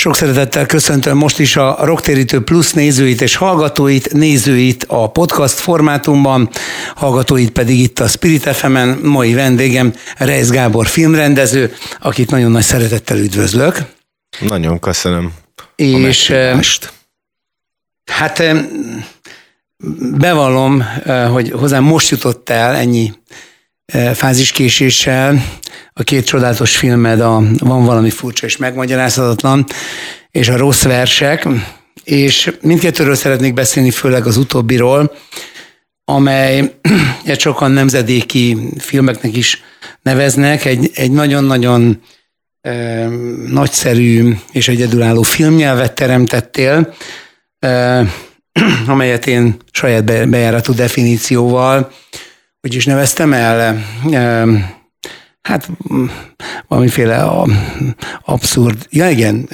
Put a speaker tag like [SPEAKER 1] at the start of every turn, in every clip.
[SPEAKER 1] Sok szeretettel köszöntöm most is a Rocktérítő Plus nézőit és hallgatóit, nézőit a podcast formátumban, hallgatóit pedig itt a Spirit fm Mai vendégem Reis Gábor filmrendező, akit nagyon nagy szeretettel üdvözlök.
[SPEAKER 2] Nagyon köszönöm.
[SPEAKER 1] És hát bevallom, hogy hozzám most jutott el ennyi fáziskéséssel. A két csodálatos filmed, a Van valami furcsa és megmagyarázhatatlan, és a Rossz versek, és mindkettőről szeretnék beszélni, főleg az utóbbiról, amely egy sokan nemzedéki filmeknek is neveznek, egy, egy nagyon-nagyon e, nagyszerű és egyedülálló filmnyelvet teremtettél, e, amelyet én saját bejáratú definícióval hogy is neveztem el, hát valamiféle abszurd, ja igen,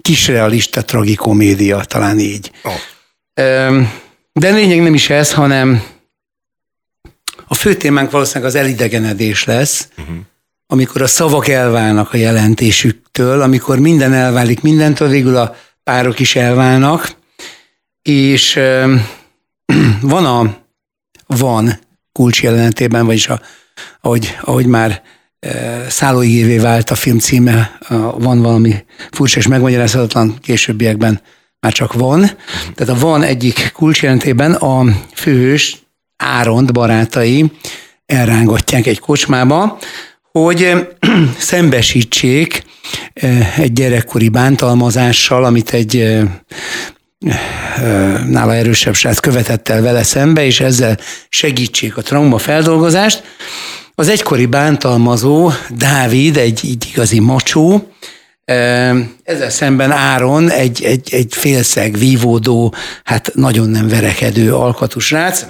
[SPEAKER 1] kisrealista tragikomédia, talán így. Oh. De lényeg nem is ez, hanem a fő témánk valószínűleg az elidegenedés lesz, uh-huh. amikor a szavak elválnak a jelentésüktől, amikor minden elválik mindentől, végül a párok is elválnak, és van a van kulcs jelenetében, vagyis a, ahogy, ahogy már e, szállóigévé vált a film címe, van valami furcsa és megmagyarázhatatlan későbbiekben már csak van. Tehát a van egyik jelentében a főhős Áront barátai elrángatják egy kocsmába, hogy szembesítsék e, egy gyerekkori bántalmazással, amit egy nála erősebb srác követett el vele szembe, és ezzel segítsék a trauma feldolgozást. Az egykori bántalmazó, Dávid, egy így igazi macsó, ezzel szemben Áron egy, egy, egy félszeg, vívódó, hát nagyon nem verekedő alkatú srác,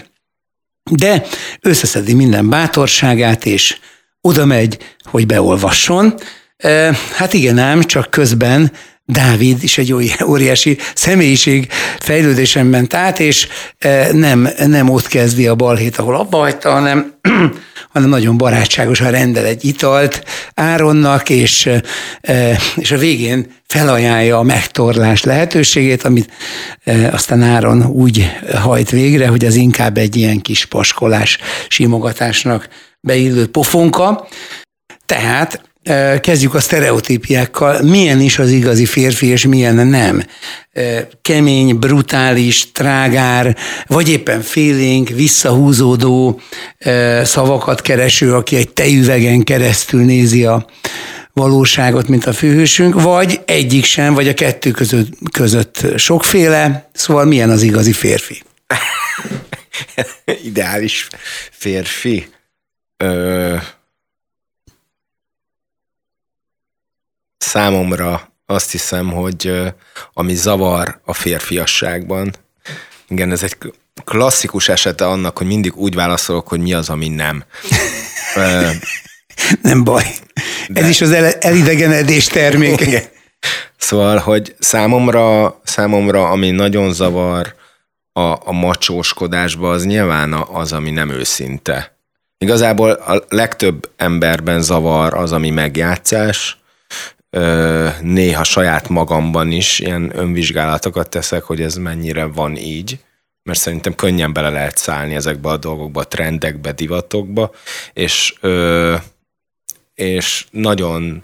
[SPEAKER 1] de összeszedi minden bátorságát, és oda megy, hogy beolvasson. Hát igen ám, csak közben Dávid is egy óriási személyiség fejlődésen ment át, és e, nem, nem ott kezdi a balhét, ahol abba hagyta, hanem, hanem nagyon barátságosan rendel egy italt Áronnak, és, e, és a végén felajánlja a megtorlás lehetőségét, amit e, aztán Áron úgy hajt végre, hogy az inkább egy ilyen kis paskolás, simogatásnak beillő pofonka. Tehát Kezdjük a sztereotípiákkal. Milyen is az igazi férfi, és milyen nem? Kemény, brutális, trágár, vagy éppen félénk, visszahúzódó szavakat kereső, aki egy tejüvegen keresztül nézi a valóságot, mint a főhősünk, vagy egyik sem, vagy a kettő között, között sokféle. Szóval milyen az igazi férfi?
[SPEAKER 2] Ideális férfi. Ö- számomra azt hiszem, hogy ami zavar a férfiasságban, igen, ez egy klasszikus esete annak, hogy mindig úgy válaszolok, hogy mi az, ami nem.
[SPEAKER 1] nem baj. De... Ez is az elidegenedés terméke.
[SPEAKER 2] Szóval, hogy számomra, számomra, ami nagyon zavar a, a macsóskodásba, az nyilván az, ami nem őszinte. Igazából a legtöbb emberben zavar az, ami megjátszás, néha saját magamban is ilyen önvizsgálatokat teszek, hogy ez mennyire van így, mert szerintem könnyen bele lehet szállni ezekbe a dolgokba, trendekbe, divatokba, és, és nagyon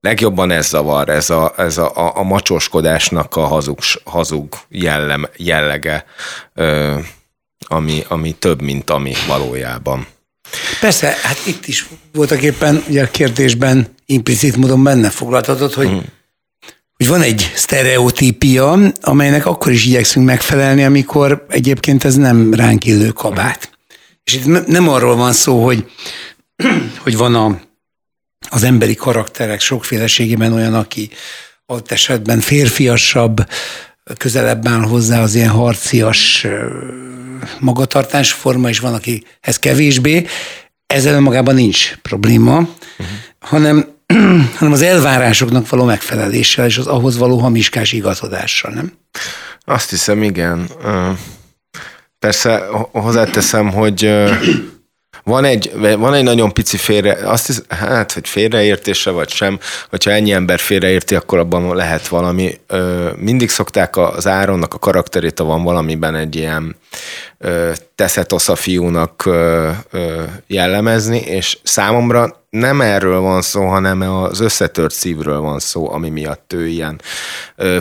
[SPEAKER 2] legjobban ez zavar, ez a, ez a, a macsoskodásnak a hazug, hazug jellem, jellege, ami, ami több, mint ami valójában.
[SPEAKER 1] Persze, hát itt is voltak éppen ugye a kérdésben implicit módon benne foglaltatott, hogy, mm. hogy van egy sztereotípia, amelynek akkor is igyekszünk megfelelni, amikor egyébként ez nem ránk illő kabát. És itt nem arról van szó, hogy, hogy van a, az emberi karakterek sokféleségében olyan, aki ott esetben férfiasabb, közelebb áll hozzá az ilyen harcias magatartásforma, és van, akihez kevésbé. Ezzel magában nincs probléma, uh-huh. hanem, hanem az elvárásoknak való megfeleléssel, és az ahhoz való hamiskás igazodással, nem?
[SPEAKER 2] Azt hiszem, igen. Persze hozzáteszem, hogy Van egy, van egy nagyon pici félre, azt hisz, hát, hogy félreértése vagy sem, hogyha ennyi ember félreérti, akkor abban lehet valami. Mindig szokták az Áronnak a karakterét, ha van valamiben egy ilyen teszetosz a fiúnak jellemezni, és számomra nem erről van szó, hanem az összetört szívről van szó, ami miatt ő ilyen.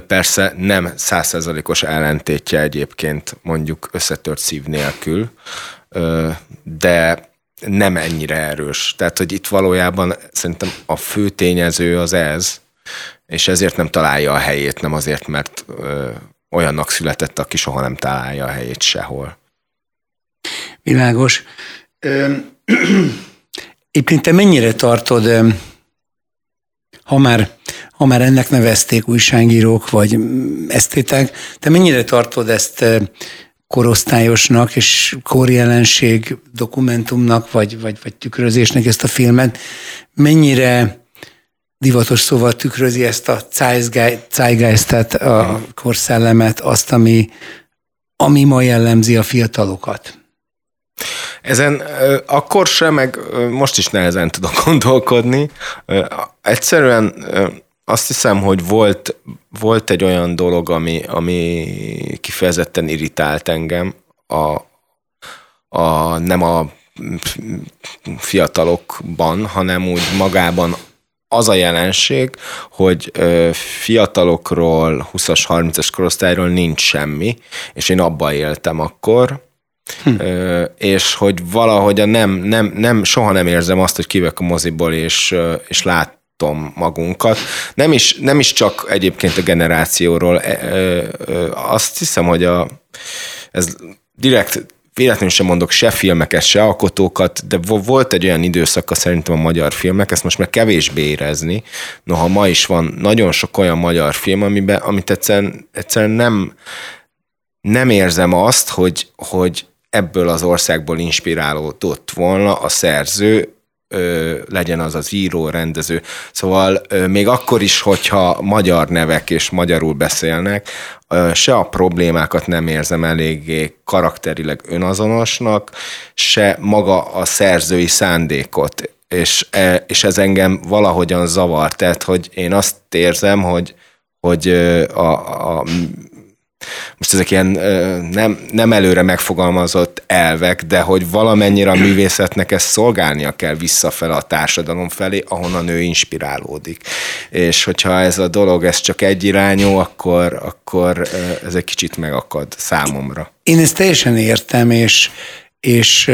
[SPEAKER 2] Persze nem százszerzalékos ellentétje egyébként mondjuk összetört szív nélkül, de nem ennyire erős. Tehát, hogy itt valójában szerintem a fő tényező az ez, és ezért nem találja a helyét, nem azért, mert ö, olyannak született, aki soha nem találja a helyét sehol.
[SPEAKER 1] Világos. Éppen te mennyire tartod, ha már, ha már ennek nevezték újságírók vagy esztétek, te mennyire tartod ezt korosztályosnak és korjelenség dokumentumnak, vagy, vagy, vagy tükrözésnek ezt a filmet, mennyire divatos szóval tükrözi ezt a zeitgeistet, a korszellemet, azt, ami, ami ma jellemzi a fiatalokat.
[SPEAKER 2] Ezen akkor sem, meg most is nehezen tudok gondolkodni. Egyszerűen azt hiszem, hogy volt, volt egy olyan dolog, ami, ami kifejezetten irritált engem, a, a, nem a fiatalokban, hanem úgy magában az a jelenség, hogy fiatalokról, 20-as, 30-as korosztályról nincs semmi, és én abba éltem akkor, hm. és hogy valahogy a nem, nem, nem, soha nem érzem azt, hogy kivek a moziból, és, és lát, tartom magunkat. Nem is, nem is csak egyébként a generációról. Azt hiszem, hogy a, ez direkt véletlenül sem mondok se filmeket, se alkotókat, de volt egy olyan időszaka szerintem a magyar filmek, ezt most már kevésbé érezni, noha ma is van nagyon sok olyan magyar film, amiben, amit egyszerűen, egyszerűen nem, nem érzem azt, hogy, hogy ebből az országból inspirálódott volna a szerző, legyen az az író, rendező. Szóval még akkor is, hogyha magyar nevek és magyarul beszélnek, se a problémákat nem érzem eléggé karakterileg önazonosnak, se maga a szerzői szándékot. És, e, és ez engem valahogyan zavar. Tehát, hogy én azt érzem, hogy, hogy a, a most ezek ilyen nem, nem előre megfogalmazott elvek, de hogy valamennyire a művészetnek ezt szolgálnia kell visszafele a társadalom felé, ahonnan ő inspirálódik. És hogyha ez a dolog ez csak egyirányú, akkor, akkor ez egy kicsit megakad számomra.
[SPEAKER 1] Én ezt teljesen értem, és, és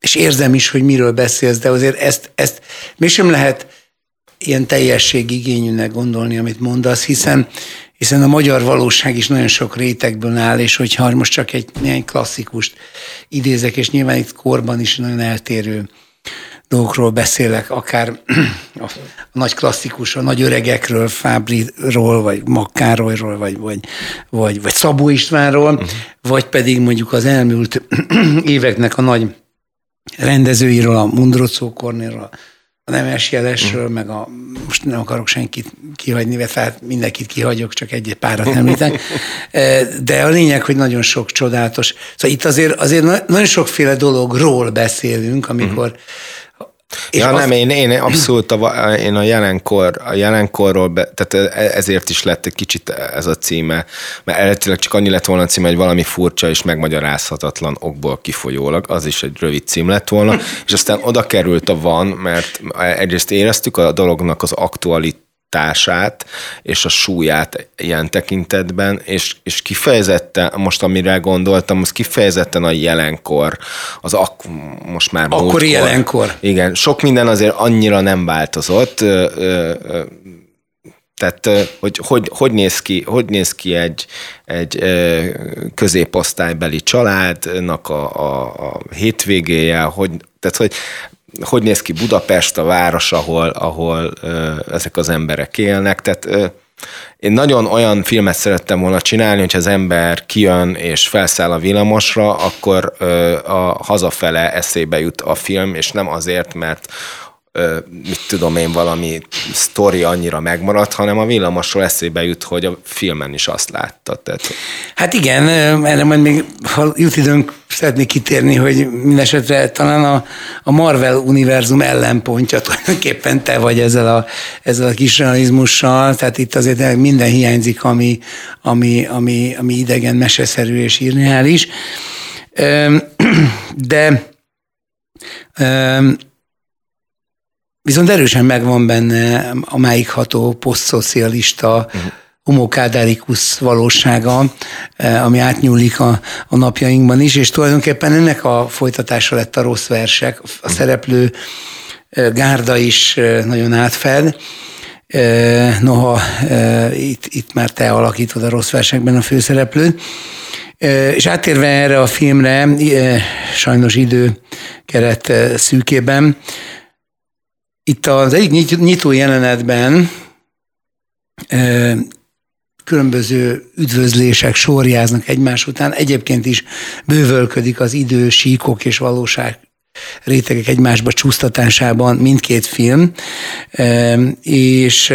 [SPEAKER 1] és érzem is, hogy miről beszélsz, de azért ezt, ezt mégsem lehet ilyen teljességigényűnek gondolni, amit mondasz, hiszen hiszen a magyar valóság is nagyon sok rétegből áll, és hogyha most csak egy néhány klasszikust idézek, és nyilván itt korban is nagyon eltérő dolgokról beszélek, akár a nagy klasszikus, a nagy öregekről, Fábriról, vagy Makkárolyról, vagy, vagy, vagy, vagy Szabó Istvánról, uh-huh. vagy pedig mondjuk az elmúlt éveknek a nagy rendezőiről, a Mundrocó Kornéről, a Nemes Jelesről, meg a, most nem akarok senkit kihagyni, tehát mindenkit kihagyok, csak egy-egy párat említek. E, de a lényeg, hogy nagyon sok csodálatos. Szóval itt azért, azért nagyon sokféle dologról beszélünk, amikor
[SPEAKER 2] és ja, azt... nem, én, én abszolút a, én a jelenkor, a jelenkorról, be, tehát e, ezért is lett egy kicsit ez a címe, mert eredetileg csak annyi lett volna a címe, hogy valami furcsa és megmagyarázhatatlan okból kifolyólag, az is egy rövid cím lett volna, és aztán oda került a van, mert egyrészt éreztük a dolognak az aktualit társát és a súlyát ilyen tekintetben, és, és kifejezetten, most amire gondoltam, az kifejezetten a jelenkor, az ak, most már
[SPEAKER 1] Akkori múltkor. jelenkor.
[SPEAKER 2] Igen, sok minden azért annyira nem változott, tehát, hogy, hogy, hogy, néz ki, hogy néz ki egy, egy középosztálybeli családnak a, a, a hétvégéje, hogy, tehát, hogy hogy néz ki Budapest, a város, ahol, ahol ö, ezek az emberek élnek. Tehát ö, én nagyon olyan filmet szerettem volna csinálni, hogyha az ember kijön és felszáll a villamosra, akkor ö, a hazafele eszébe jut a film, és nem azért, mert mit tudom én, valami sztori annyira megmaradt, hanem a villamosról eszébe jut, hogy a filmen is azt látta. Tehát...
[SPEAKER 1] Hát igen, erre majd még, ha jut időnk, szeretnék kitérni, hogy mindesetre talán a, a Marvel univerzum ellenpontja tulajdonképpen te vagy ezzel a, ezzel a kis realizmussal, tehát itt azért minden hiányzik, ami, ami, ami, ami idegen, meseszerű és irreális. De Viszont erősen megvan benne a máigható posztszocialista uh-huh. homokádárikusz valósága, eh, ami átnyúlik a, a napjainkban is, és tulajdonképpen ennek a folytatása lett a rossz versek. A uh-huh. szereplő eh, gárda is eh, nagyon átfed. Noha itt, itt már te alakítod a rossz versekben a főszereplőt. És áttérve erre a filmre, sajnos idő keret szűkében, itt az egyik nyitó jelenetben különböző üdvözlések sorjáznak egymás után. Egyébként is bővölködik az idő, síkok és valóság rétegek egymásba csúsztatásában mindkét film, és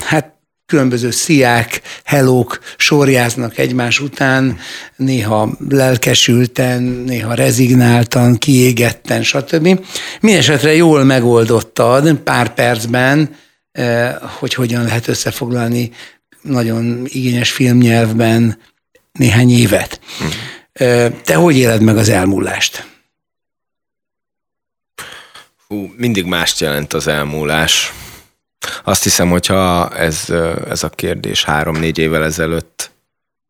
[SPEAKER 1] hát különböző sziák, helók sorjáznak egymás után, néha lelkesülten, néha rezignáltan, kiégetten, stb. Mindenesetre jól megoldottad pár percben, eh, hogy hogyan lehet összefoglalni nagyon igényes filmnyelvben néhány évet. Hmm. Te hogy éled meg az elmúlást?
[SPEAKER 2] Hú, mindig mást jelent az elmúlás. Azt hiszem, hogyha ez, ez a kérdés három-négy évvel ezelőtt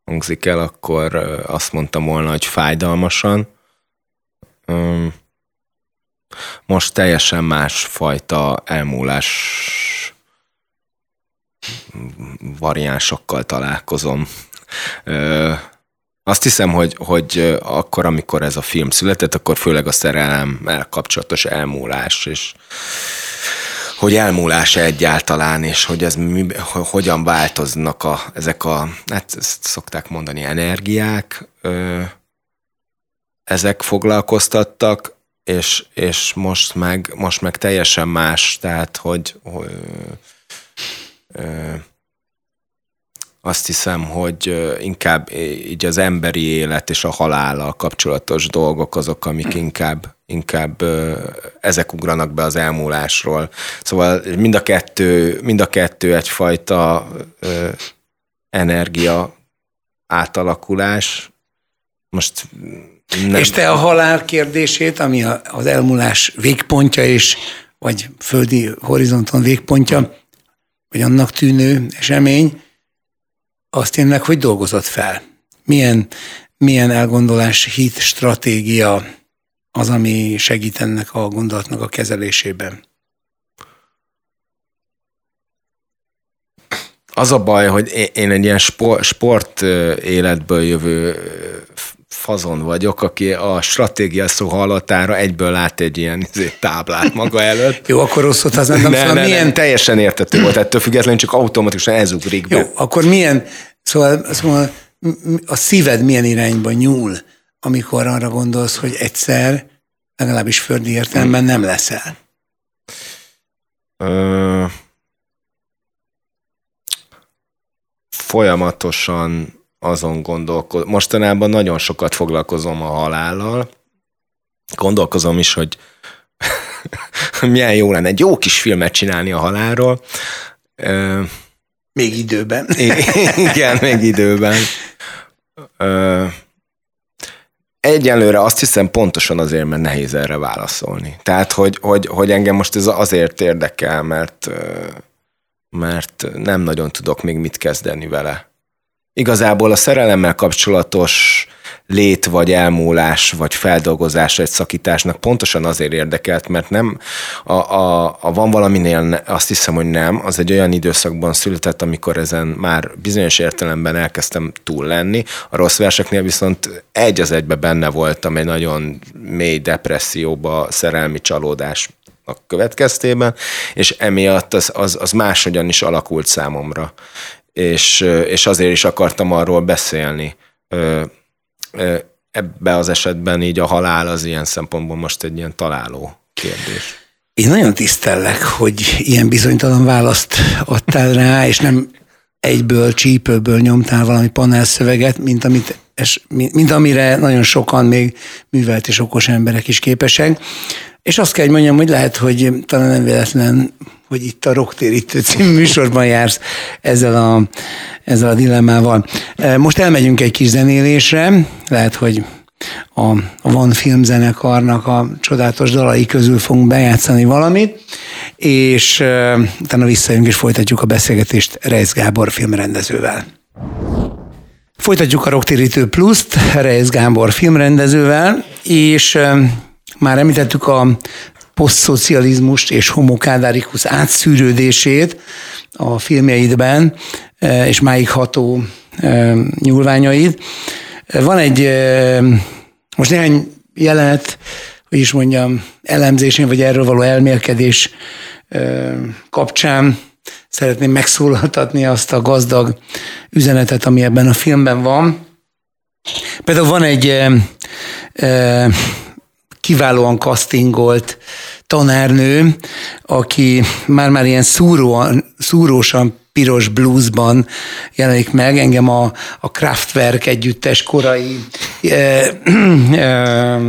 [SPEAKER 2] hangzik el, akkor azt mondtam volna, hogy fájdalmasan. Most teljesen más fajta elmúlás variánsokkal találkozom. Azt hiszem, hogy, hogy akkor, amikor ez a film született, akkor főleg a szerelemmel kapcsolatos elmúlás, és hogy elmúlás egyáltalán, és hogy ez mi, hogyan változnak a, ezek a, hát ezt szokták mondani, energiák, ö, ezek foglalkoztattak, és, és most, meg, most meg teljesen más, tehát hogy, ö, ö, azt hiszem, hogy inkább így az emberi élet és a halállal kapcsolatos dolgok azok, amik inkább, inkább ezek ugranak be az elmúlásról. Szóval mind a kettő, mind a kettő egyfajta energia átalakulás. Most
[SPEAKER 1] nem. És te a halál kérdését, ami az elmúlás végpontja és vagy földi horizonton végpontja, vagy annak tűnő esemény, azt tényleg hogy dolgozott fel? Milyen, milyen elgondolás, hit, stratégia az, ami segít ennek a gondolatnak a kezelésében?
[SPEAKER 2] Az a baj, hogy én egy ilyen sport, sport életből jövő fazon vagyok, aki a stratégia szó hallatára egyből lát egy ilyen izé, táblát maga előtt.
[SPEAKER 1] Jó, akkor rossz volt az
[SPEAKER 2] nem, nem, szóval nem, milyen... nem, teljesen értető volt, ettől függetlenül csak automatikusan ez ugrik
[SPEAKER 1] be. Jó, akkor milyen, szóval, szóval a szíved milyen irányba nyúl, amikor arra gondolsz, hogy egyszer, legalábbis földi értelemben nem leszel? Ö...
[SPEAKER 2] Folyamatosan azon gondolkozom. Mostanában nagyon sokat foglalkozom a halállal. Gondolkozom is, hogy milyen jó lenne egy jó kis filmet csinálni a halálról.
[SPEAKER 1] Még időben.
[SPEAKER 2] Igen, még időben. Egyelőre azt hiszem pontosan azért, mert nehéz erre válaszolni. Tehát, hogy, hogy, hogy engem most ez azért érdekel, mert, mert nem nagyon tudok még mit kezdeni vele igazából a szerelemmel kapcsolatos lét, vagy elmúlás, vagy feldolgozás egy szakításnak pontosan azért érdekelt, mert nem, a, a, a van valaminél azt hiszem, hogy nem, az egy olyan időszakban született, amikor ezen már bizonyos értelemben elkezdtem túl lenni. A rossz verseknél viszont egy az egybe benne voltam egy nagyon mély depresszióba, szerelmi csalódás a következtében, és emiatt az, az, az máshogyan is alakult számomra és, és azért is akartam arról beszélni. Ebbe az esetben így a halál az ilyen szempontból most egy ilyen találó kérdés.
[SPEAKER 1] Én nagyon tisztellek, hogy ilyen bizonytalan választ adtál rá, és nem egyből, csípőből nyomtál valami panelszöveget, mint, amit, mint amire nagyon sokan még művelt és okos emberek is képesek. És azt kell, hogy mondjam, hogy lehet, hogy talán nem véletlen, hogy itt a Rocktérítő című műsorban jársz ezzel a, ezzel a dilemmával. Most elmegyünk egy kis zenélésre, lehet, hogy a, a Van filmzenekarnak a csodálatos dalai közül fogunk bejátszani valamit, és uh, utána visszajönk és folytatjuk a beszélgetést Reis Gábor filmrendezővel. Folytatjuk a Rocktérítő Pluszt Reis Gábor filmrendezővel, és uh, már említettük a posztszocializmust és homokádárikus átszűrődését a filmjeidben, és máig ható nyúlványaid. Van egy, most néhány jelenet, hogy is mondjam, elemzésén, vagy erről való elmélkedés kapcsán szeretném megszólaltatni azt a gazdag üzenetet, ami ebben a filmben van. Például van egy kiválóan castingolt tanárnő, aki már-már ilyen szúróan, szúrósan piros bluesban jelenik meg. Engem a, a Kraftwerk együttes korai e, e,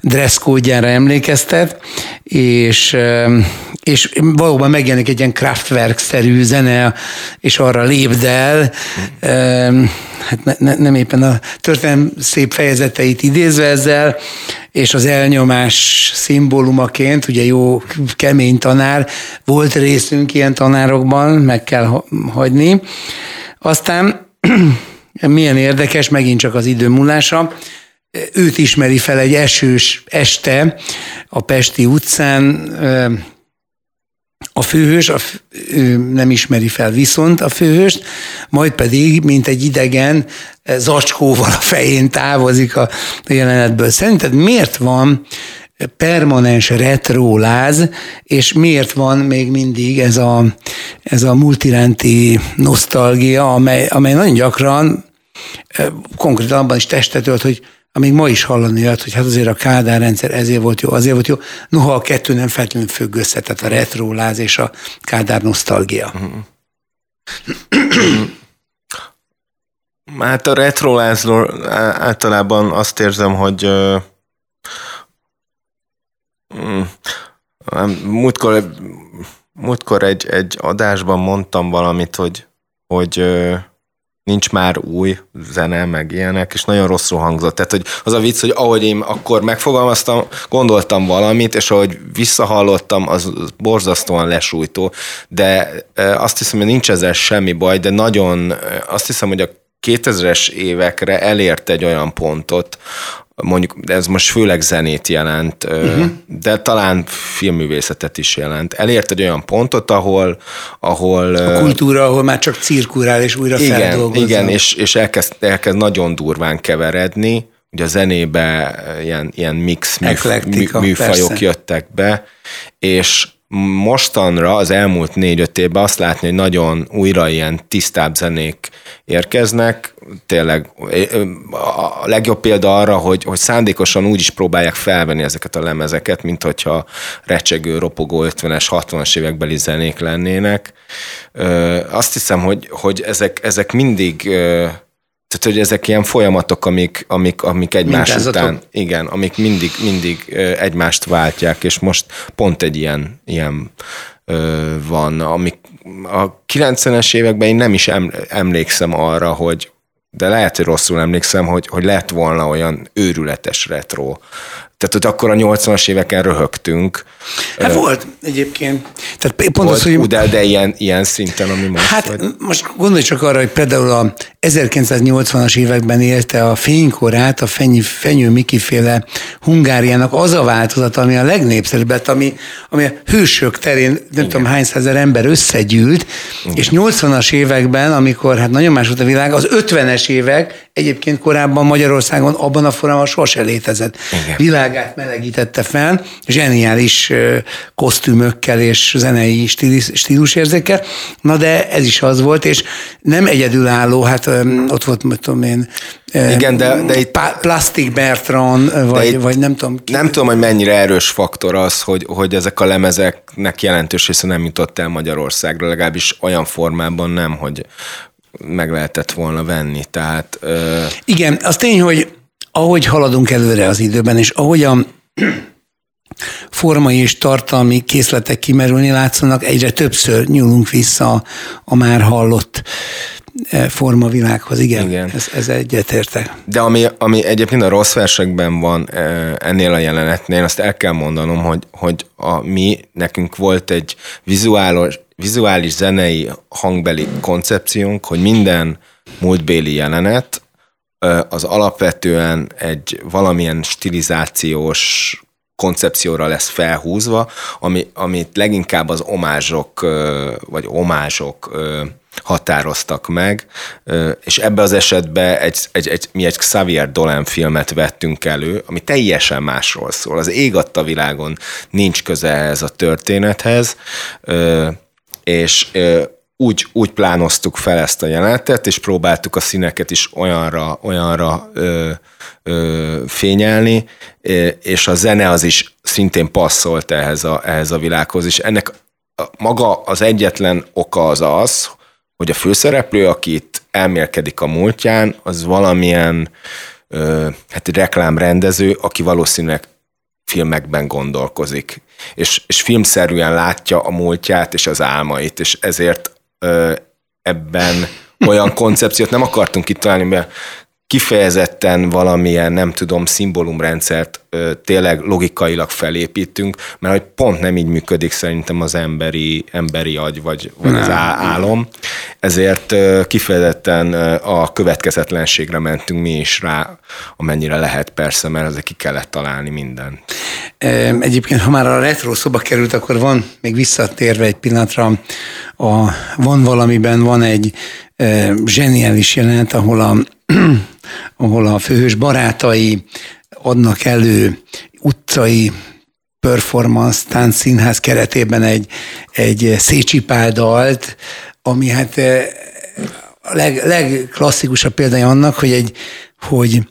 [SPEAKER 1] dresszkódjára emlékeztet, és, e, és valóban megjelenik egy ilyen Kraftwerk-szerű zene, és arra lépdel, hát ne, ne, nem éppen a történelem szép fejezeteit idézve ezzel, és az elnyomás szimbólumaként, ugye jó kemény tanár, volt részünk ilyen tanárokban, meg kell hagyni. Aztán milyen érdekes, megint csak az idő múlása, őt ismeri fel egy esős este a Pesti utcán, a főhős, a, ő nem ismeri fel viszont a főhőst, majd pedig, mint egy idegen, zacskóval a fején távozik a jelenetből. Szerinted miért van permanens retróláz, és miért van még mindig ez a, ez a multiránti nosztalgia, amely, amely nagyon gyakran konkrétan abban is testet ölt, hogy amíg ma is hallani lehet, hogy hát azért a Kádár rendszer ezért volt jó, azért volt jó. Noha a kettő nem feltétlenül függ össze, tehát a retróláz és a Kádár nosztalgia.
[SPEAKER 2] Hát a retrolázról általában azt érzem, hogy mm, múltkor, múltkor egy, egy adásban mondtam valamit, hogy, hogy nincs már új zene, meg ilyenek, és nagyon rosszul hangzott. Tehát, hogy az a vicc, hogy ahogy én akkor megfogalmaztam, gondoltam valamit, és ahogy visszahallottam, az borzasztóan lesújtó, de azt hiszem, hogy nincs ezzel semmi baj, de nagyon, azt hiszem, hogy a 2000-es évekre elért egy olyan pontot, mondjuk, de ez most főleg zenét jelent, uh-huh. de talán filmművészetet is jelent. Elért egy olyan pontot, ahol... ahol
[SPEAKER 1] a kultúra, ahol már csak cirkulál és újra
[SPEAKER 2] igen,
[SPEAKER 1] feldolgozza.
[SPEAKER 2] Igen, és, és elkezd, elkezd nagyon durván keveredni, ugye a zenébe ilyen, ilyen mix műf, műfajok persze. jöttek be, és mostanra, az elmúlt négy-öt évben azt látni, hogy nagyon újra ilyen tisztább zenék érkeznek. Tényleg a legjobb példa arra, hogy, hogy szándékosan úgy is próbálják felvenni ezeket a lemezeket, mint hogyha recsegő, ropogó 50-es, 60-as évekbeli zenék lennének. Azt hiszem, hogy, hogy ezek, ezek mindig tehát, hogy ezek ilyen folyamatok, amik, amik, amik egymás Mintázatok. után, igen, amik mindig, mindig egymást váltják, és most pont egy ilyen, ilyen ö, van, amik a 90-es években én nem is emlékszem arra, hogy de lehet, hogy rosszul emlékszem, hogy, hogy lett volna olyan őrületes retro tehát, hogy akkor a 80-as éveken röhögtünk.
[SPEAKER 1] Hát volt egyébként. Tehát pont
[SPEAKER 2] volt, az, hogy... De, de ilyen, ilyen szinten, ami most
[SPEAKER 1] Hát vagy. most gondolj csak arra, hogy például a 1980-as években élte a fénykorát, a Fenyő, Fenyő Mikiféle Hungáriának az a változat, ami a legnépszerűbb lett, ami, ami a hősök terén nem Igen. tudom hány százer ember összegyűlt, Igen. és 80-as években, amikor hát nagyon más volt a világ, az 50-es évek egyébként korábban Magyarországon abban a formában sose létezett. Igen. Világ világát melegítette fel, zseniális kosztümökkel és zenei stílusérzékkel. Na de ez is az volt, és nem egyedülálló, hát ott volt, mit tudom én,
[SPEAKER 2] igen, de, de itt...
[SPEAKER 1] Plastic Bertrand, vagy, itt vagy nem tudom.
[SPEAKER 2] Ki. Nem tudom, hogy mennyire erős faktor az, hogy, hogy ezek a lemezeknek jelentős része nem jutott el Magyarországra, legalábbis olyan formában nem, hogy meg lehetett volna venni. Tehát, ö...
[SPEAKER 1] Igen, az tény, hogy ahogy haladunk előre az időben, és ahogy a formai és tartalmi készletek kimerülni látszanak, egyre többször nyúlunk vissza a már hallott e, formavilághoz. Igen, Igen. Ez, ez egyetértek.
[SPEAKER 2] De ami, ami egyébként a rossz versekben van e, ennél a jelenetnél, azt el kell mondanom, hogy, hogy a mi, nekünk volt egy vizuális, vizuális zenei hangbeli koncepciónk, hogy minden múltbéli jelenet az alapvetően egy valamilyen stilizációs koncepcióra lesz felhúzva, ami, amit leginkább az omázsok, vagy omázsok határoztak meg, és ebbe az esetben egy, egy, egy, mi egy Xavier Dolan filmet vettünk elő, ami teljesen másról szól. Az ég adta világon nincs köze ehhez a történethez, és úgy, úgy plánoztuk fel ezt a jelenetet, és próbáltuk a színeket is olyanra, olyanra ö, ö, fényelni, és a zene az is szintén passzolt ehhez a, ehhez a világhoz, és ennek maga az egyetlen oka az az, hogy a főszereplő, aki itt elmélkedik a múltján, az valamilyen ö, hát reklámrendező, aki valószínűleg filmekben gondolkozik, és, és filmszerűen látja a múltját és az álmait, és ezért ebben olyan koncepciót nem akartunk kitalálni, mert kifejezetten valamilyen, nem tudom, szimbólumrendszert ö, tényleg logikailag felépítünk, mert hogy pont nem így működik szerintem az emberi, emberi agy, vagy, vagy az álom. Ezért ö, kifejezetten ö, a következetlenségre mentünk mi is rá, amennyire lehet persze, mert azért ki kellett találni mindent.
[SPEAKER 1] Egyébként, ha már a retro szoba került, akkor van, még visszatérve egy pillanatra, a, van valamiben, van egy e, zseniális jelenet, ahol a ahol a főhős barátai adnak elő utcai performance táncszínház keretében egy, egy Szécsi dalt, ami hát eh, a leg, legklasszikusabb példája annak, hogy, egy, hogy,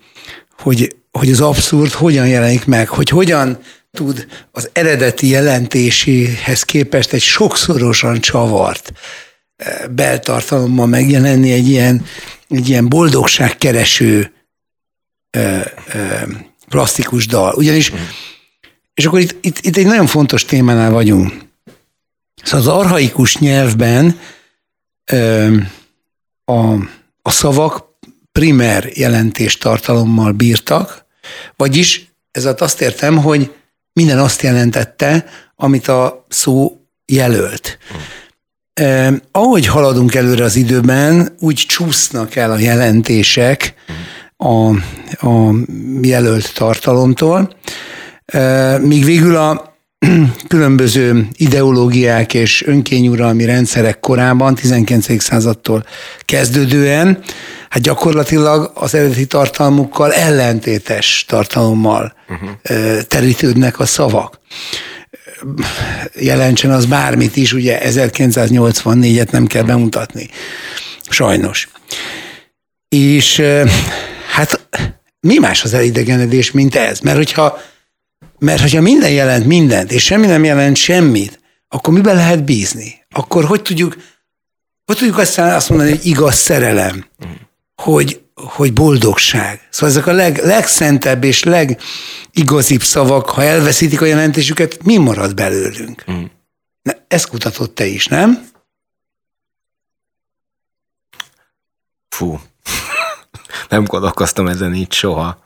[SPEAKER 1] hogy, hogy az abszurd hogyan jelenik meg, hogy hogyan tud az eredeti jelentéséhez képest egy sokszorosan csavart eh, beltartalommal megjelenni egy ilyen egy ilyen boldogságkereső ö, ö, plastikus dal. Ugyanis, és akkor itt, itt, itt egy nagyon fontos témánál vagyunk. Szóval az arhaikus nyelvben ö, a, a szavak primer jelentéstartalommal bírtak, vagyis ez azt értem, hogy minden azt jelentette, amit a szó jelölt. Eh, ahogy haladunk előre az időben, úgy csúsznak el a jelentések a, a jelölt tartalomtól, eh, míg végül a különböző ideológiák és önkényuralmi rendszerek korában, 19. századtól kezdődően, hát gyakorlatilag az eredeti tartalmukkal ellentétes tartalommal uh-huh. terítődnek a szavak jelentsen az bármit is, ugye 1984-et nem kell bemutatni. Sajnos. És hát mi más az elidegenedés, mint ez? Mert hogyha, mert hogyha minden jelent mindent, és semmi nem jelent semmit, akkor miben lehet bízni? Akkor hogy tudjuk, hogy tudjuk aztán azt mondani, hogy igaz szerelem, hogy hogy boldogság. Szóval ezek a leg, legszentebb és legigazibb szavak, ha elveszítik a jelentésüket, mi marad belőlünk? Mm. Na, ezt kutatott te is, nem?
[SPEAKER 2] Fú, nem gondolkoztam ezen így soha.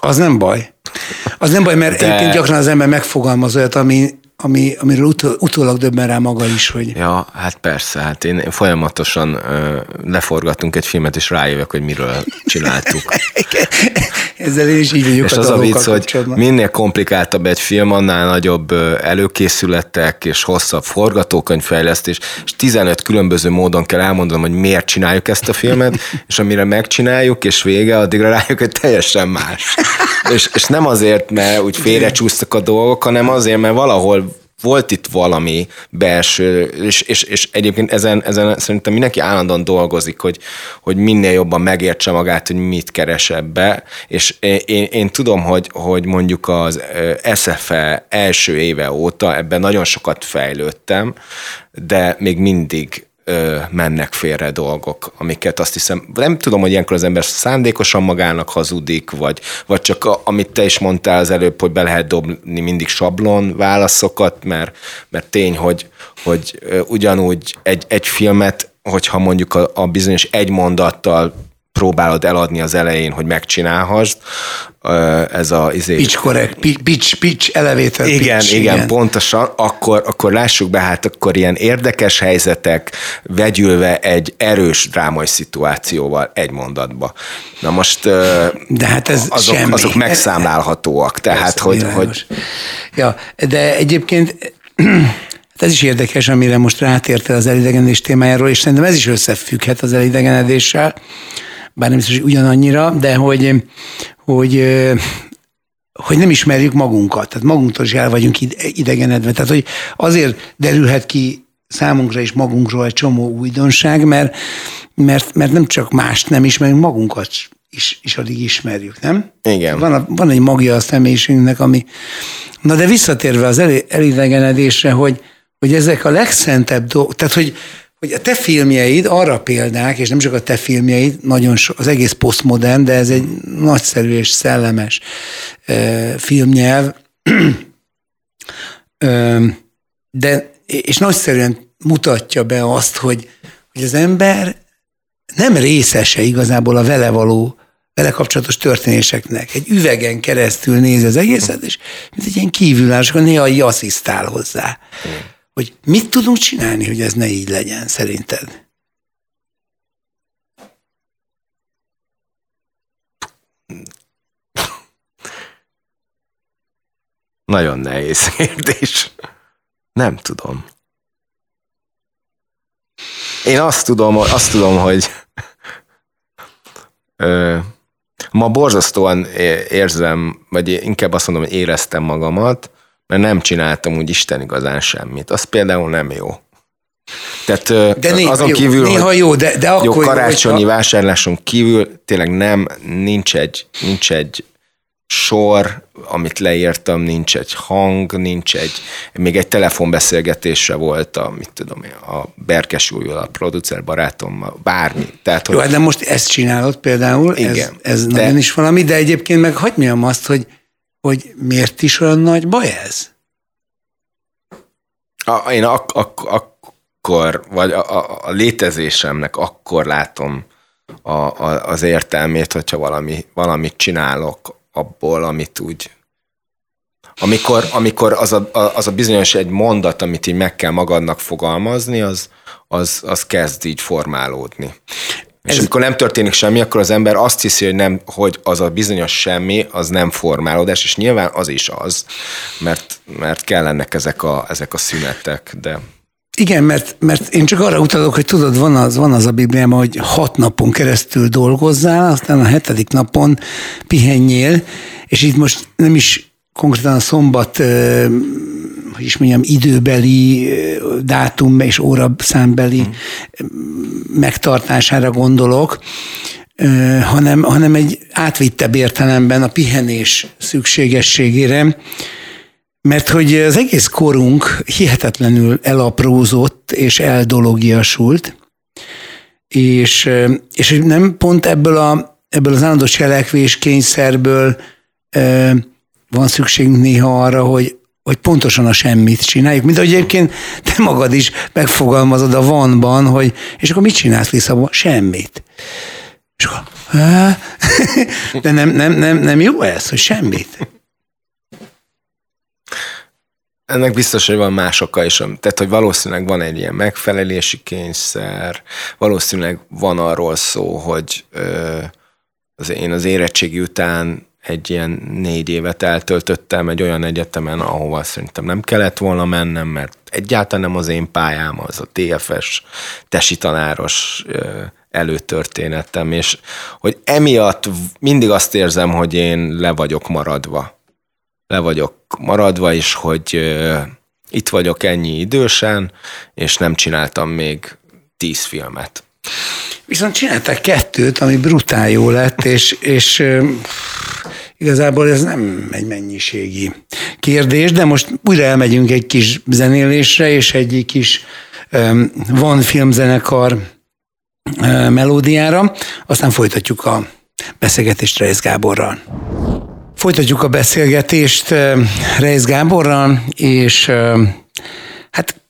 [SPEAKER 1] Az nem baj. Az nem baj, mert De... egyébként gyakran az ember megfogalmaz olyat, ami, ami, amiről utol, utólag döbben rá maga is, hogy...
[SPEAKER 2] Ja, hát persze, hát én, én folyamatosan ö, leforgattunk egy filmet, és rájövök, hogy miről csináltuk.
[SPEAKER 1] Ezzel én is így vagyok
[SPEAKER 2] És
[SPEAKER 1] a
[SPEAKER 2] az a vicc, hogy minél komplikáltabb egy film, annál nagyobb előkészületek és hosszabb forgatókönyvfejlesztés, és 15 különböző módon kell elmondanom, hogy miért csináljuk ezt a filmet, és amire megcsináljuk, és vége, addigra rájövök, hogy teljesen más. és, és nem azért, mert úgy félrecsúsztak a dolgok, hanem azért, mert valahol volt itt valami belső, és, és, és egyébként ezen, ezen szerintem mindenki állandóan dolgozik, hogy, hogy minél jobban megértse magát, hogy mit keres ebbe, és én, én, tudom, hogy, hogy mondjuk az ö, SFE első éve óta ebben nagyon sokat fejlődtem, de még mindig ö, mennek félre dolgok, amiket azt hiszem, nem tudom, hogy ilyenkor az ember szándékosan magának hazudik, vagy, vagy csak a, amit te is mondtál az előbb, hogy be lehet dobni mindig sablon válaszokat, mert, mert tény, hogy, hogy ugyanúgy egy, egy filmet, hogyha mondjuk a, a bizonyos egy mondattal próbálod eladni az elején, hogy megcsinálhassd, ö, ez a izé,
[SPEAKER 1] Pitch correct, pitch, pitch, pitch elevator
[SPEAKER 2] igen,
[SPEAKER 1] pitch,
[SPEAKER 2] igen, igen, pontosan, akkor, akkor lássuk be, hát akkor ilyen érdekes helyzetek vegyülve egy erős drámai szituációval egy mondatba. Na most
[SPEAKER 1] De hát ez
[SPEAKER 2] azok,
[SPEAKER 1] semmi.
[SPEAKER 2] azok megszámlálhatóak, tehát
[SPEAKER 1] Persze,
[SPEAKER 2] hogy,
[SPEAKER 1] világos.
[SPEAKER 2] hogy
[SPEAKER 1] Ja, de egyébként hát ez is érdekes, amire most rátérte az elidegenedés témájáról, és szerintem ez is összefügghet az elidegenedéssel, bár nem biztos, hogy ugyanannyira, de hogy, hogy hogy nem ismerjük magunkat, tehát magunktól is el vagyunk idegenedve. Tehát, hogy azért derülhet ki számunkra és magunkról egy csomó újdonság, mert, mert, mert nem csak mást nem ismerünk, magunkat is, is addig ismerjük, nem?
[SPEAKER 2] Igen.
[SPEAKER 1] Van, a, van egy magja a személyiségünknek, ami... Na de visszatérve az el, elidegenedésre, hogy, hogy ezek a legszentebb dolgok, tehát hogy, hogy a te filmjeid arra példák, és nem csak a te filmjeid, nagyon so, az egész posztmodern, de ez egy nagyszerű és szellemes e, filmnyelv, e, de és nagyszerűen mutatja be azt, hogy, hogy az ember nem részese igazából a vele való, vele kapcsolatos történéseknek. Egy üvegen keresztül nézi az egészet, és mint egy ilyen kívülállás, akkor néha így asszisztál hozzá. Hogy mit tudunk csinálni, hogy ez ne így legyen, szerinted?
[SPEAKER 2] Nagyon nehéz kérdés. Nem tudom. Én azt tudom, azt tudom hogy ö, ma borzasztóan érzem, vagy inkább azt mondom, hogy éreztem magamat, mert nem csináltam úgy Isten igazán semmit. Az például nem jó. Tehát
[SPEAKER 1] de néha,
[SPEAKER 2] azon
[SPEAKER 1] jó,
[SPEAKER 2] kívül,
[SPEAKER 1] néha
[SPEAKER 2] hogy
[SPEAKER 1] jó, de, de akkor
[SPEAKER 2] jó, karácsonyi
[SPEAKER 1] hogyha...
[SPEAKER 2] vásárláson kívül tényleg nem, nincs egy, nincs egy sor, amit leírtam, nincs egy hang, nincs egy, még egy telefonbeszélgetésre volt a, mit tudom én, a Berkes Jújjal, a producer barátommal, bármi. Tehát,
[SPEAKER 1] hogy... Jó, de most ezt csinálod például, igen, ez, ez de... nagyon is valami, de egyébként meg hagyd mondjam azt, hogy, hogy miért is olyan nagy baj ez?
[SPEAKER 2] A, én ak- ak- akkor, vagy a, a, a létezésemnek akkor látom a, a, az értelmét, hogyha valami, valamit csinálok abból, amit úgy amikor, amikor az, a, az a bizonyos egy mondat, amit így meg kell magadnak fogalmazni, az, az, az kezd így formálódni. És Ez... amikor nem történik semmi, akkor az ember azt hiszi, hogy, nem, hogy az a bizonyos semmi, az nem formálódás, és nyilván az is az, mert, mert kellenek ezek a, ezek a szünetek, de...
[SPEAKER 1] Igen, mert, mert én csak arra utalok, hogy tudod, van az, van az a Bibliában, hogy hat napon keresztül dolgozzál, aztán a hetedik napon pihenjél, és itt most nem is konkrétan a szombat, hogy is mondjam, időbeli, dátum és óra számbeli mm. megtartására gondolok, hanem, hanem egy átvittebb értelemben a pihenés szükségességére, mert hogy az egész korunk hihetetlenül elaprózott és eldologiasult, és, és nem pont ebből, a, ebből az állandó cselekvés kényszerből van szükségünk néha arra, hogy, hogy pontosan a semmit csináljuk. Mint ahogy egyébként te magad is megfogalmazod a vanban, hogy és akkor mit csinálsz Lisszabon? Semmit. És akkor, de nem, nem, nem, nem jó ez, hogy semmit.
[SPEAKER 2] ennek biztos, hogy van más oka is. Tehát, hogy valószínűleg van egy ilyen megfelelési kényszer, valószínűleg van arról szó, hogy ö, az én az érettségi után egy ilyen négy évet eltöltöttem egy olyan egyetemen, ahova szerintem nem kellett volna mennem, mert egyáltalán nem az én pályám, az a TFS tesi tanáros előtörténetem, és hogy emiatt mindig azt érzem, hogy én le vagyok maradva. Le vagyok maradva, és hogy itt vagyok ennyi idősen, és nem csináltam még tíz filmet.
[SPEAKER 1] Viszont csináltak kettőt, ami brutál jó lett, és, és igazából ez nem egy mennyiségi kérdés, de most újra elmegyünk egy kis zenélésre, és egy kis van filmzenekar melódiára, aztán folytatjuk a beszélgetést Reis Gáborral. Folytatjuk a beszélgetést Reis Gáborral, és hát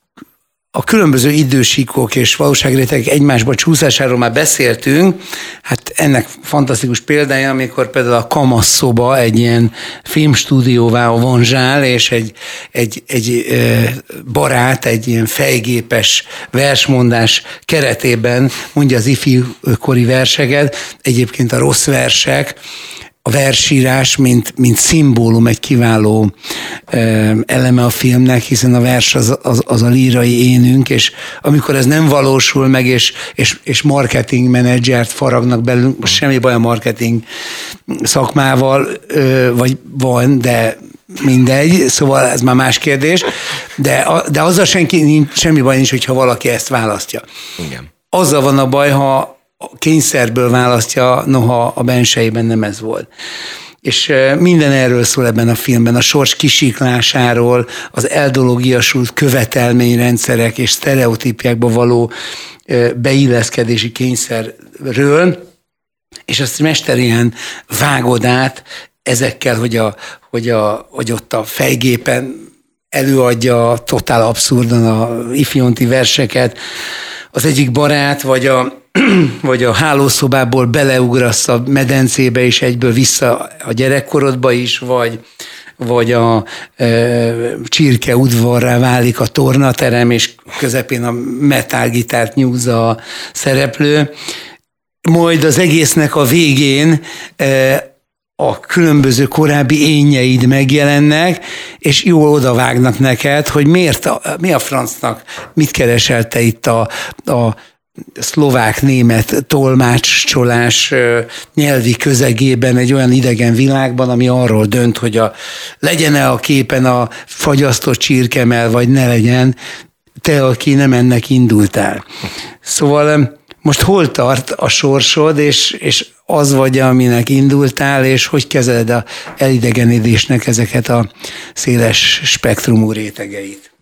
[SPEAKER 1] a különböző idősíkok és valóságrétegek egymásba csúszásáról már beszéltünk, hát ennek fantasztikus példája, amikor például a Kamasz szoba egy ilyen filmstúdióvá vonzsál, és egy, egy, egy barát, egy ilyen fejgépes versmondás keretében mondja az ifjúkori verseket, egyébként a rossz versek, a versírás, mint, mint szimbólum egy kiváló eleme a filmnek, hiszen a vers az, az, az a lírai énünk, és amikor ez nem valósul meg, és, és, és marketing menedzsert faragnak belünk, most semmi baj a marketing szakmával, vagy van, de mindegy, szóval ez már más kérdés, de, de azzal senki, nincs, semmi baj nincs, hogyha valaki ezt választja.
[SPEAKER 2] Igen.
[SPEAKER 1] Azzal van a baj, ha kényszerből választja, noha a bensejében nem ez volt. És minden erről szól ebben a filmben, a sors kisiklásáról, az eldologiasult követelményrendszerek és sztereotípiákba való beilleszkedési kényszerről, és azt mester ilyen vágod át ezekkel, hogy, a, hogy, a, hogy ott a fejgépen előadja totál abszurdan a ifjonti verseket, az egyik barát, vagy a, vagy a hálószobából beleugrasz a medencébe, és egyből vissza a gyerekkorodba is, vagy, vagy a e, csirke udvarrá válik a tornaterem, és közepén a metálgitárt nyúzza a szereplő. Majd az egésznek a végén e, a különböző korábbi énjeid megjelennek, és jól odavágnak neked, hogy miért, a, mi a francnak, mit keresel te itt a, a szlovák-német tolmácsolás nyelvi közegében egy olyan idegen világban, ami arról dönt, hogy a, legyen-e a képen a fagyasztott csirkemel, vagy ne legyen, te, aki nem ennek indultál. Szóval most hol tart a sorsod, és, és az vagy, aminek indultál, és hogy kezeled a elidegenedésnek ezeket a széles spektrumú rétegeit?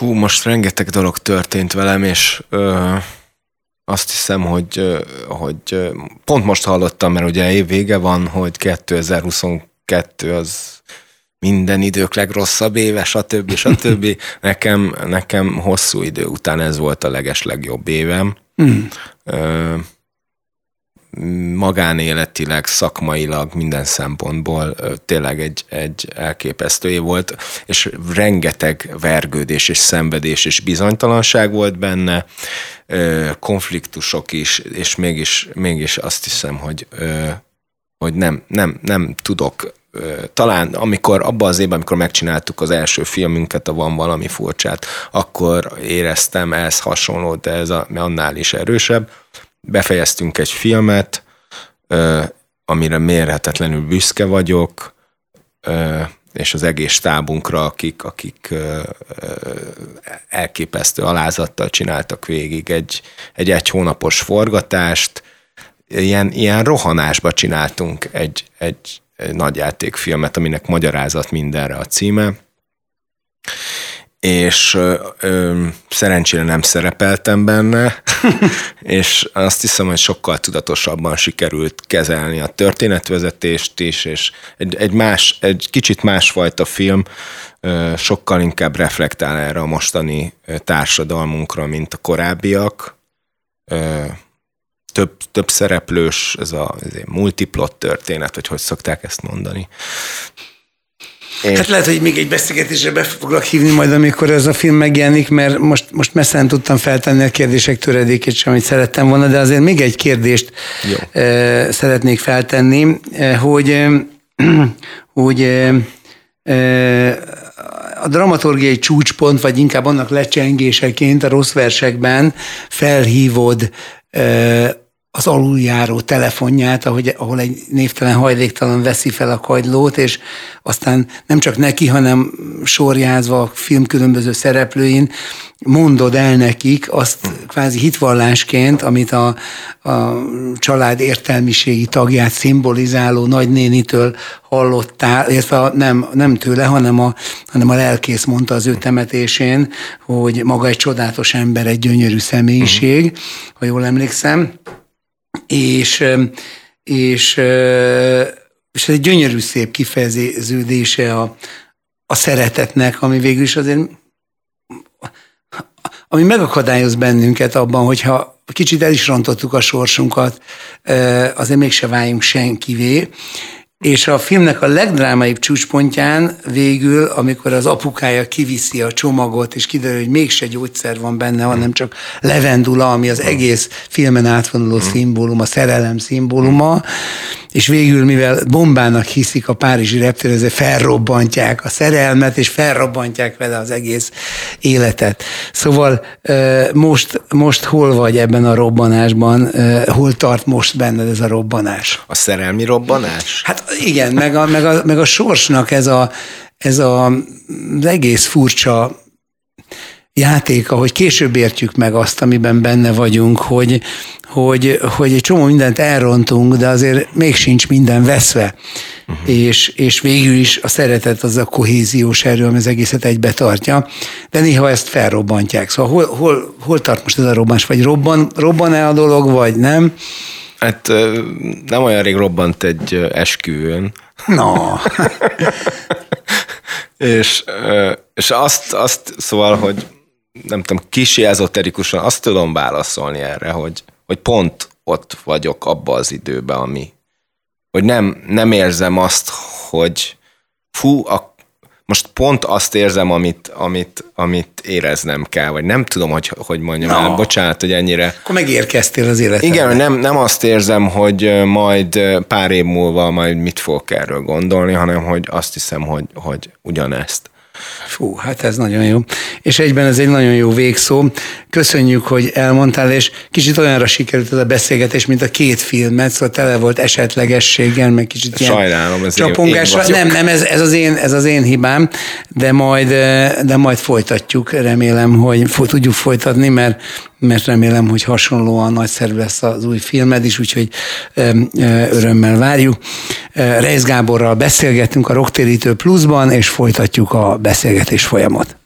[SPEAKER 2] Hú, most rengeteg dolog történt velem, és ö, azt hiszem, hogy, hogy pont most hallottam, mert ugye év vége van, hogy 2022 az minden idők legrosszabb éve, stb. stb. nekem, nekem hosszú idő után ez volt a leges legjobb évem. Mm. Ö, magánéletileg, szakmailag, minden szempontból tényleg egy, egy elképesztő év volt, és rengeteg vergődés és szenvedés és bizonytalanság volt benne, konfliktusok is, és mégis, mégis azt hiszem, hogy, hogy nem, nem, nem tudok talán amikor abban az évben, amikor megcsináltuk az első filmünket, a Van valami furcsát, akkor éreztem ez hasonló, de ez a, annál is erősebb befejeztünk egy filmet, amire mérhetetlenül büszke vagyok, és az egész stábunkra, akik, akik elképesztő alázattal csináltak végig egy, egy egy hónapos forgatást, ilyen, ilyen rohanásba csináltunk egy, egy, egy nagyjátékfilmet, aminek magyarázat mindenre a címe, és ö, ö, szerencsére nem szerepeltem benne, és azt hiszem, hogy sokkal tudatosabban sikerült kezelni a történetvezetést is, és egy, egy, más, egy kicsit másfajta film ö, sokkal inkább reflektál erre a mostani társadalmunkra, mint a korábbiak. Ö, több, több szereplős, ez a ez multiplot történet, vagy hogy szokták ezt mondani.
[SPEAKER 1] És... Hát lehet, hogy még egy beszélgetésre be foglak hívni majd, amikor ez a film megjelenik, mert most, most messze nem tudtam feltenni a kérdések töredékét sem, amit szerettem volna, de azért még egy kérdést Jó. szeretnék feltenni, hogy, hogy a dramaturgiai csúcspont, vagy inkább annak lecsengéseként a rossz versekben felhívod az aluljáró telefonját, ahogy, ahol egy névtelen hajléktalan veszi fel a kagylót, és aztán nem csak neki, hanem sorjázva a film különböző szereplőin mondod el nekik azt kvázi hitvallásként, amit a, a család értelmiségi tagját szimbolizáló nagynénitől hallottál, illetve nem, nem tőle, hanem a, hanem a lelkész mondta az ő temetésén, hogy maga egy csodálatos ember, egy gyönyörű személyiség, ha jól emlékszem és, és, és ez egy gyönyörű szép kifejeződése a, a szeretetnek, ami végül is azért ami megakadályoz bennünket abban, hogyha kicsit el is rontottuk a sorsunkat, azért mégse váljunk senkivé, és a filmnek a legdrámaibb csúcspontján végül, amikor az apukája kiviszi a csomagot, és kiderül, hogy mégse gyógyszer van benne, hanem csak levendula, ami az egész filmen átvonuló szimbólum, a szerelem szimbóluma, és végül, mivel bombának hiszik a párizsi reptér, ezért felrobbantják a szerelmet, és felrobbantják vele az egész életet. Szóval most, most hol vagy ebben a robbanásban, hol tart most benned ez a robbanás?
[SPEAKER 2] A szerelmi robbanás?
[SPEAKER 1] Hát igen, meg a, meg a, meg a sorsnak ez a, ez a, az egész furcsa játéka, hogy később értjük meg azt, amiben benne vagyunk, hogy, hogy, hogy egy csomó mindent elrontunk, de azért még sincs minden veszve. Uh-huh. És, és végül is a szeretet az a kohéziós erő, ami az egészet egybe tartja, de néha ezt felrobbantják. Szóval hol, hol, hol tart most ez a robbans? Vagy robban, robban-e a dolog, vagy nem?
[SPEAKER 2] Hát nem olyan rég robbant egy esküvőn.
[SPEAKER 1] No.
[SPEAKER 2] és, és azt, azt szóval, hogy nem tudom, kicsi ezoterikusan azt tudom válaszolni erre, hogy, hogy pont ott vagyok abba az időben, ami, hogy nem, nem érzem azt, hogy fú, a, most pont azt érzem, amit, amit, amit éreznem kell, vagy nem tudom, hogy, hogy mondjam no. el, bocsánat, hogy ennyire.
[SPEAKER 1] Akkor megérkeztél az életedbe.
[SPEAKER 2] Igen, nem, nem azt érzem, hogy majd pár év múlva majd mit fogok erről gondolni, hanem hogy azt hiszem, hogy, hogy ugyanezt.
[SPEAKER 1] Fú, hát ez nagyon jó. És egyben ez egy nagyon jó végszó. Köszönjük, hogy elmondtál, és kicsit olyanra sikerült ez a beszélgetés, mint a két filmet, szóval tele volt esetlegességgel, meg kicsit
[SPEAKER 2] ilyen Sajnálom, ez
[SPEAKER 1] csapongásra. Nem, nem, ez, ez, az én, ez az én hibám, de majd, de majd folytatjuk. Remélem, hogy tudjuk folytatni, mert mert remélem, hogy hasonlóan nagyszerű lesz az új filmed is, úgyhogy örömmel várjuk. Reis Gáborral beszélgettünk a Rocktérítő Pluszban, és folytatjuk a beszélgetés folyamot.